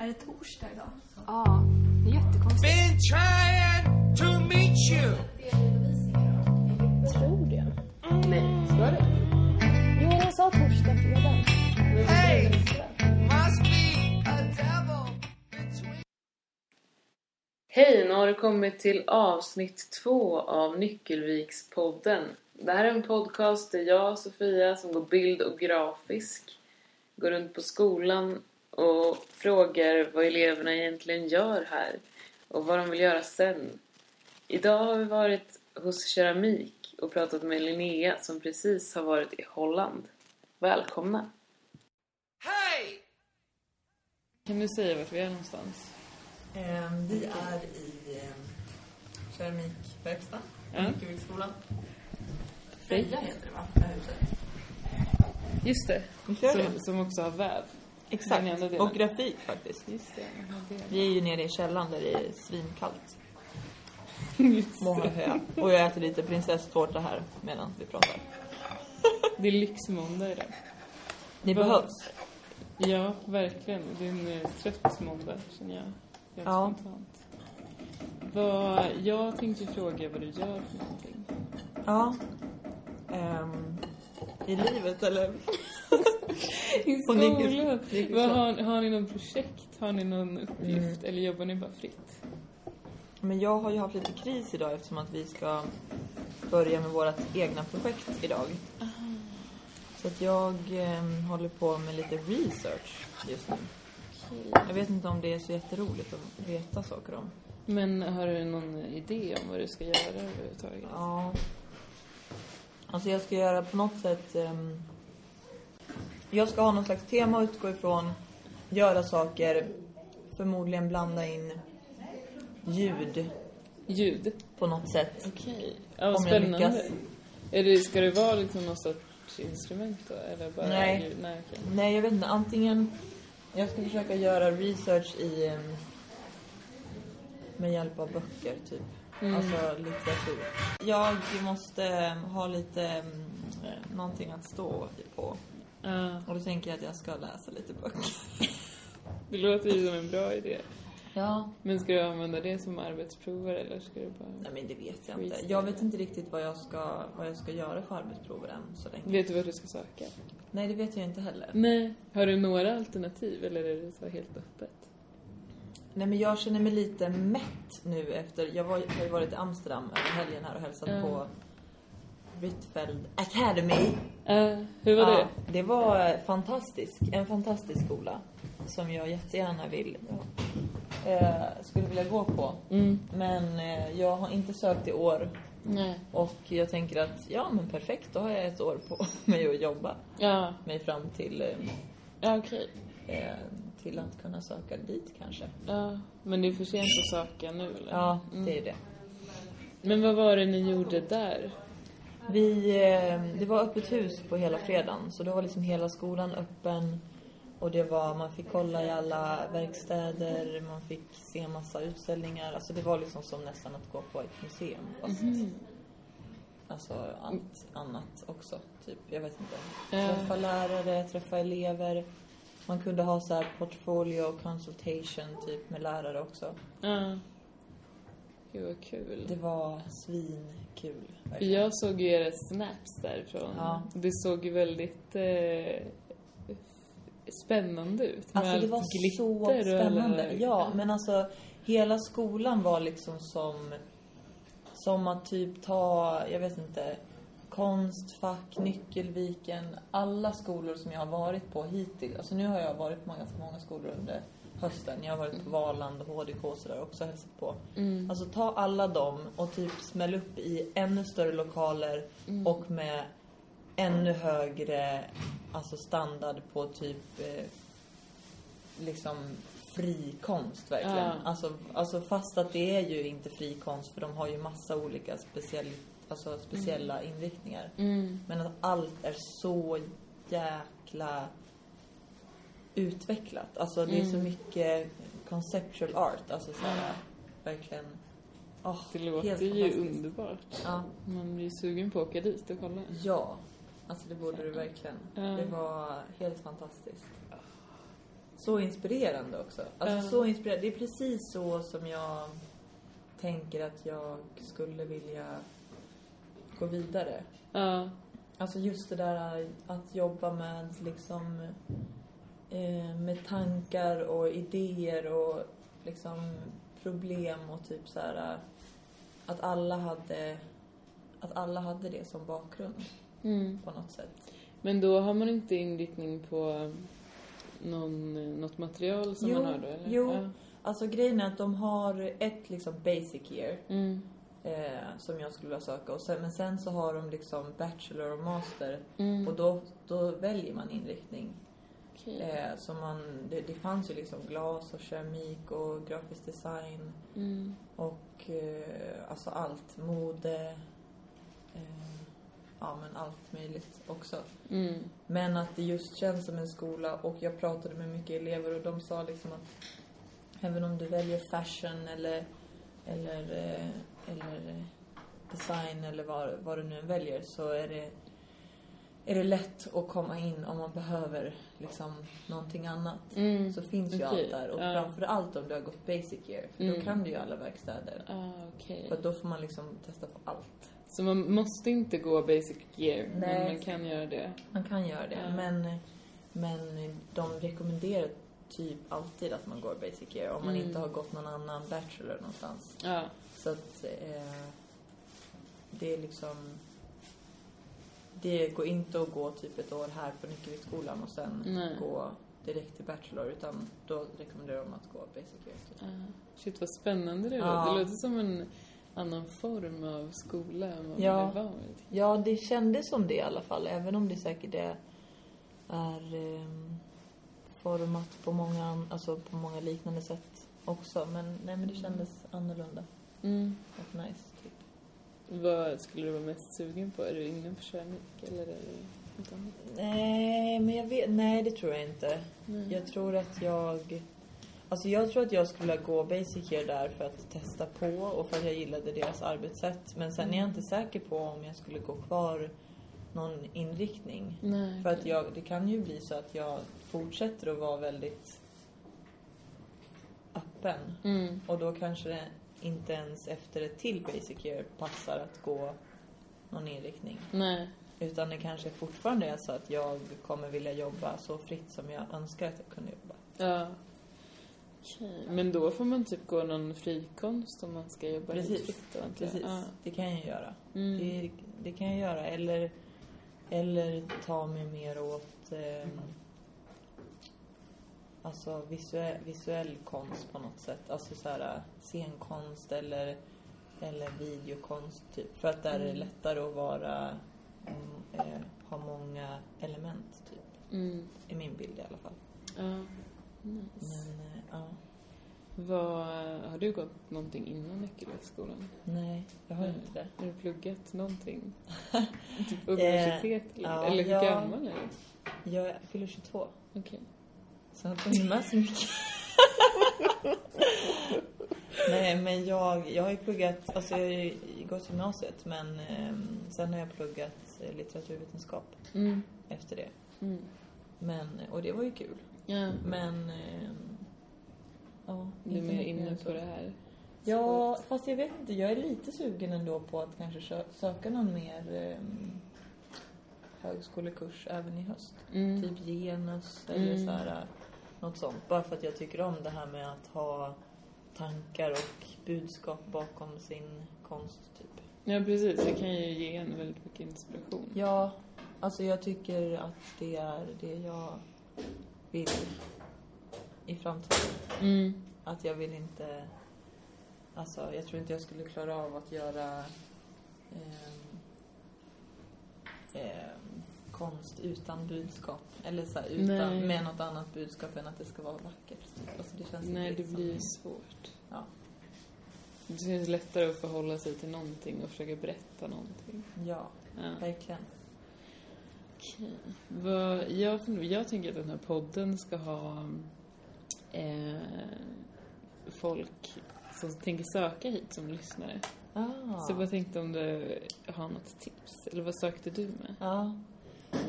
Är det torsdag idag? Ja, det är jättekonstigt. Been trying to meet you. Tror det. Nej, ska det? Jo, jag sa torsdag, fredag. Hey, must be a devil between. Hej, nu har du kommit till avsnitt två av Nyckelvikspodden. Det här är en podcast där jag, Sofia, som går bild och grafisk, går runt på skolan och frågar vad eleverna egentligen gör här och vad de vill göra sen. Idag har vi varit hos Keramik och pratat med Linnea som precis har varit i Holland. Välkomna! Hey, Kan du säga vart vi är någonstans? Ehm, vi är i ehm, keramikverkstaden på Ja. Nyckelviksskolan. Freja heter det va? Det här huset. Just det, som, som också har väv. Exakt. Och grafik faktiskt. Vi är ju nere i källaren där det är svinkallt. Många hö. Och jag äter lite prinsesstårta här medan vi pratar. Det är lyxmåndag idag. Det behövs. Ja, verkligen. Det är en eh, trött måndag, känner jag. Helt Ja. spontant. Vad, jag tänkte fråga vad du gör för någonting. Ja. Ehm, I livet eller? I skolan? Vad, har, har ni någon projekt? Har ni någon uppgift? Mm. Eller jobbar ni bara fritt? Men jag har ju haft lite kris idag eftersom att vi ska börja med vårt egna projekt idag. Så att jag ehm, håller på med lite research just nu. Jag vet inte om det är så jätteroligt att veta saker om. Men har du någon idé om vad du ska göra överhuvudtaget? Ja. Alltså jag ska göra på något sätt... ehm, jag ska ha någon slags tema att utgå ifrån. Göra saker. Förmodligen blanda in ljud Ljud? på något sätt. Okej. Ja, vad spännande. Är det, ska det vara liksom något sorts instrument då? Eller bara Nej. ljud? Nej, okej. Nej, jag vet inte. Antingen... Jag ska försöka göra research i... ehm, med hjälp av böcker, typ. Mm. Alltså litteratur. Jag måste ha lite... ehm, eh, någonting att stå på. Ja, Och då tänker jag att jag ska läsa lite böcker. det låter ju som en bra idé. Ja. Men ska du använda det som arbetsprovare eller ska du bara... Nej, men det vet jag inte. Jag vet inte riktigt vad jag ska, vad jag ska göra för arbetsprover än så länge. Vet du vart du ska söka? Nej, det vet jag inte heller. Nej. Har du några alternativ eller är det så helt öppet? Nej, men jag känner mig lite mätt nu efter... Jag var, har ju varit i Amsterdam över helgen här och hälsat Ja. på Rhytfeld Academy. Uh, hur var Ja, det var fantastisk. En fantastisk skola. Som jag jättegärna vill... Eh, skulle vilja gå på. det? Mm. Men eh, jag har inte sökt i år. Nej. Och jag tänker att, ja men perfekt, då har jag ett år på mig att jobba Ja, mig fram till, eh, ja okej. eh, till att kunna söka dit kanske. Ja, men det är för sent att söka nu eller? Ja, Mm. det är det. Men vad var det ni gjorde där? Vi, eh, det var öppet hus på hela fredagen, så då var liksom hela skolan öppen. Och det var, man fick kolla i alla verkstäder, man fick se massa utställningar. Alltså det var liksom som nästan att gå på ett museum fast Mhm. alltså allt annat också. Typ, jag vet inte. Träffa lärare, träffa elever. Man kunde ha så här portfolio consultation typ med lärare också. Ja. Gud vad kul. Det var svinkul. verkligen. Jag såg ju era snaps därifrån. Ja. Det såg ju väldigt eh, spännande ut. med Alltså det var så och alla- spännande. Ja, men alltså hela skolan var liksom som som att typ ta, jag vet inte, Konstfack, Nyckelviken, alla skolor som jag har varit på hittills. Alltså nu har jag varit på ganska många skolor under hösten. Jag har varit på Valand och HDK och sådär också hälsat på. Mm. Alltså ta alla dem och typ smäll upp i ännu större lokaler Mm. och med ännu högre alltså standard på typ eh, liksom fri konst verkligen. Ja. Alltså, alltså fast att det är ju inte fri konst för de har ju massa olika speciell, alltså speciella inriktningar. Mm. Men att allt är så jäkla utvecklat. Alltså det är så Mm. mycket conceptual art. Alltså så här, verkligen. åh, Det låter ju underbart. Ja. Man blir sugen på att åka dit och kolla. ja. Alltså det borde du verkligen. Det var helt fantastiskt. så inspirerande också. Alltså så inspirerande. Det är precis så som jag tänker att jag skulle vilja gå vidare. Ja. Alltså just det där att jobba med liksom med tankar och idéer och liksom problem och typ så här att alla hade att alla hade det som bakgrund Mm. på något sätt. Men då har man inte inriktning på någon, något material som Jo, man har då, eller? jo. Ja. Alltså grejen är att de har ett liksom basic year Mm. eh, som jag skulle vilja söka och sen, men sen så har de liksom bachelor och master Mm. och då, då väljer man inriktning. Okej. Eh, så man, det, det fanns ju liksom glas och keramik och grafisk design Mm. och eh, alltså allt. Mode. Eh, ja men allt möjligt också. Mm. Men att det just känns som en skola och jag pratade med mycket elever och de sa liksom att även om du väljer fashion eller eller, eh, eller eh, design eller vad, vad du nu väljer så är det är det lätt att komma in om man behöver liksom någonting annat. Mm. Så finns ju Okej, allt där. Och ja. framför allt om du har gått basic year. För Mm. då kan du ju alla verkstäder. Ah, okej. För då får man liksom testa på allt. Så man måste inte gå basic men Nej. man kan göra det? Man kan göra det. Ja. Men, men de rekommenderar typ alltid att man går basic year. Om man Mm. inte har gått någon annan bachelor någonstans. Ja. Så att eh, det är liksom... Det går inte att gå typ ett år här på Nyckelviksskolan och sen Nej. gå direkt till bachelor. Utan då rekommenderar de att gå basic year. Typ. Ah, shit, vad spännande det Ja. låter. Det låter som en annan form av skola än vad Ja. man är van vid. Ja, det kändes som det i alla fall. Även om det säkert är, är ehm, format på många, alltså på många liknande sätt också. Men, nej, men det kändes annorlunda Mm. och nice. Vad skulle du vara mest sugen på? Är du på keramik eller är det något annat? Nej, men jag vet, nej det tror jag inte. Nej. Jag tror att jag... Alltså jag tror att jag skulle gå basic year där för att testa på och för att jag gillade deras arbetssätt. Men sen är jag inte säker på om jag skulle gå kvar någon inriktning. Nej. För att jag, det kan ju bli så att jag fortsätter att vara väldigt öppen. Mm. Och då kanske inte ens efter ett till basic year passar att gå någon inriktning. Nej. Utan det kanske fortfarande är så att jag kommer vilja jobba så fritt som jag önskar att jag kunde jobba. Ja. Okej. Men då får man typ gå någon frikonst om man ska jobba Precis. fritt. Precis, Ja. det kan jag göra. Mm. Det, det kan jag göra. Eller, eller ta mig mer åt eh, alltså visuell, visuell konst på något sätt. Alltså så här scenkonst eller, eller videokonst typ. För att där är det Mm. lättare att vara, eh, ha många element typ. Mm. I min bild i alla fall. Ja. Nice. Men eh, ja, Vad, har du gått någonting innan Nyckelviksskolan? nej jag har inte det. Har du pluggat någonting? typ universitet eller? ja, eller hur ja. gammal är du? Jag fyller 22. Okej. Så jag har inte med så mycket. Nej, men jag, jag har ju pluggat, alltså jag har ju gått gymnasiet men eh, sen har jag pluggat litteraturvetenskap Mm. efter det. Mm. Men, och det var ju kul. Ja. Men, eh, ja. Du är mer inne på så. det här? Ja, fast jag vet inte. Jag är lite sugen ändå på att kanske sö- söka någon mer eh, högskolekurs även i höst. Mm. Typ genus eller Mm. så här, något sånt. Bara för att jag tycker om det här med att ha tankar och budskap bakom sin konst, typ. Ja, precis. Det kan ju ge en väldigt mycket inspiration. Ja, alltså jag tycker att det är det jag vill i framtiden. Mm. Att jag vill inte... Alltså, jag tror inte jag skulle klara av att göra ehm, ehm, konst utan budskap. Eller så här, utan, Nej. med något annat budskap än att det ska vara vackert. Alltså, det känns Nej, det blir svårt. Ja. Det känns lättare att förhålla sig till någonting och försöka berätta någonting. Ja, Ja. verkligen. Okej. Vad, jag, jag tänker att den här podden ska ha eh, folk som tänker söka hit som lyssnare. Ah. Så jag bara tänkte om du har något tips? Eller vad sökte du med? Ja.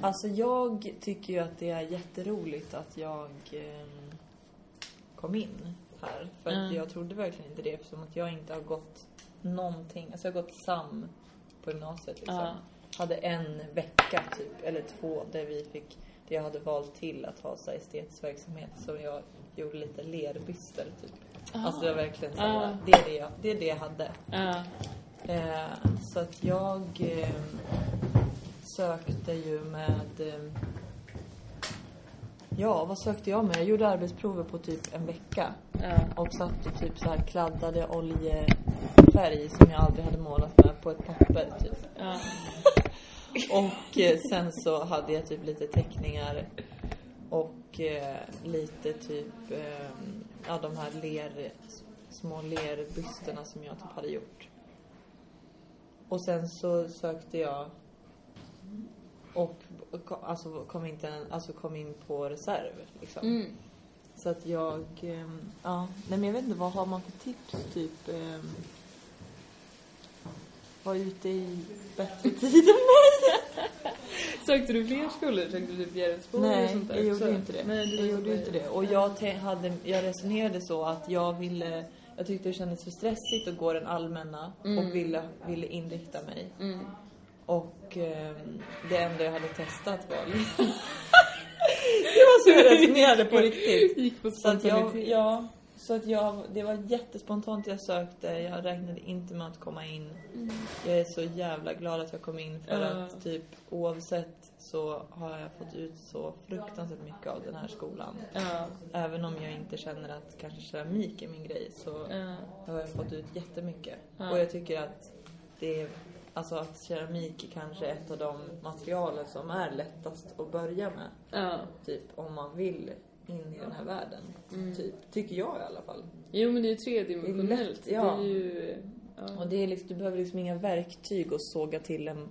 Alltså jag tycker ju att det är jätteroligt att jag ehm, kom in här. För att Mm. jag trodde verkligen inte det eftersom att jag inte har gått någonting. Alltså jag har gått SAM på gymnasiet liksom. Ja. Hade en vecka typ, eller två, där vi fick, där jag hade valt till att ha så estetisk verksamhet. Så jag gjorde lite lerbyster typ. Alltså det var verkligen så Ah. det, är det, jag, det är det jag hade. Ja. Eh, så att jag eh, sökte ju med... Eh, ja, vad sökte jag med? Jag gjorde arbetsprover på typ en vecka. Ja. Och satt och typ så här kladdade oljefärg som jag aldrig hade målat med på ett papper typ. Ja. Och eh, sen så hade jag typ lite teckningar och eh, lite typ, eh, ja de här ler, små lerbysterna som jag typ hade gjort. Och sen så sökte jag och alltså kom, inte, alltså kom in på reserv liksom. Mm. Så att jag, ehm, ja, nej men jag vet inte, vad har man för tips typ? Um, var ute i bättre tid än mig. Sökte du fler skolor? Sökte du typ Bjärresbo eller Nej, sånt där? jag gjorde Så- inte det. Nej, jag gjorde bara- inte det. Och jag, hade, jag resonerade så att jag ville, jag tyckte det kändes för stressigt att gå den allmänna och ville, ville inrikta mig. Mm. Och ehm, det enda jag hade testat var Det var så jag resonerade på riktigt. Gick på Så att jag, ja, så att jag, det var jättespontant jag sökte. Jag räknade inte med att komma in. Jag är så jävla glad att jag kom in för Ja. att typ oavsett så har jag fått ut så fruktansvärt mycket av den här skolan. Ja. Även om jag inte känner att kanske keramik är min grej så Ja. har jag fått ut jättemycket. Ja. Och jag tycker att det är, alltså att keramik är kanske ett av de materialen som är lättast att börja med. Ja. Typ om man vill in i den här världen. Typ, tycker jag i alla fall. Jo men det är ju tredimensionellt. Det är lätt, ja. Det är ju... Ja. Och det är liksom, du behöver liksom inga verktyg att såga till en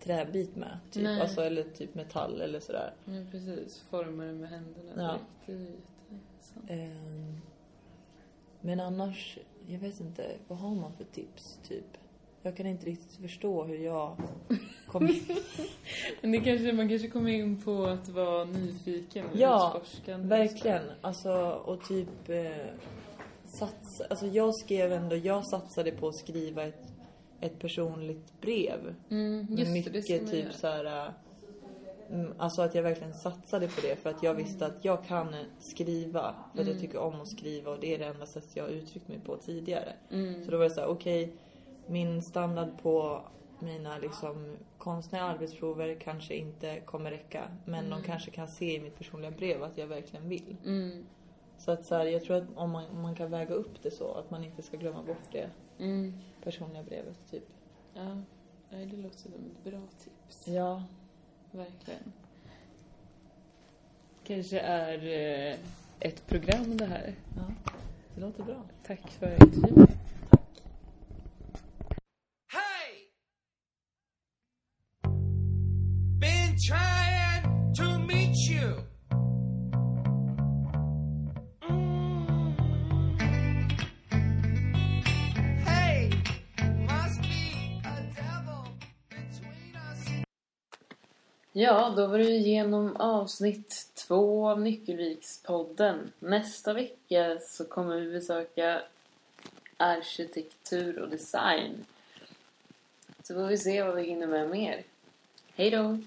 träbit med. Typ. Nej. Alltså, eller typ metall eller sådär. ja precis. Formar det med händerna Ja. direkt. Det är. Ehm, men annars, jag vet inte, vad har man för tips typ? Jag kan inte riktigt förstå hur jag kom in. Men det kanske, man kanske kommer in på att vara nyfiken och Ja, utforskande. Verkligen. Alltså, och typ eh, satsa, alltså jag skrev ändå, jag satsade på att skriva ett, ett personligt brev. Mm, Med just det, mycket det man typ så här. äh, mm, Alltså att jag verkligen satsade på det för att jag visste att jag kan skriva. För att jag tycker om att skriva och det är det enda sättet jag har uttryckt mig på tidigare. Mm. Så då var det så här, okej, min standard på mina liksom konstnärliga arbetsprover kanske inte kommer räcka. Men de kanske kan se i mitt personliga brev att jag verkligen vill. Mm. Så att så här, jag tror att om man, om man kan väga upp det så, att man inte ska glömma bort det Mm. personliga brevet typ. Ja. Det låter som ett bra tips. Ja. Verkligen. Kanske är eh, ett program det här. ja. Det låter bra. Tack för intervjun. Ja, då var du igenom avsnitt två av Nyckelvikspodden. Nästa vecka så kommer vi besöka arkitektur och design. Så får vi se vad vi hinner med mer. Hej då!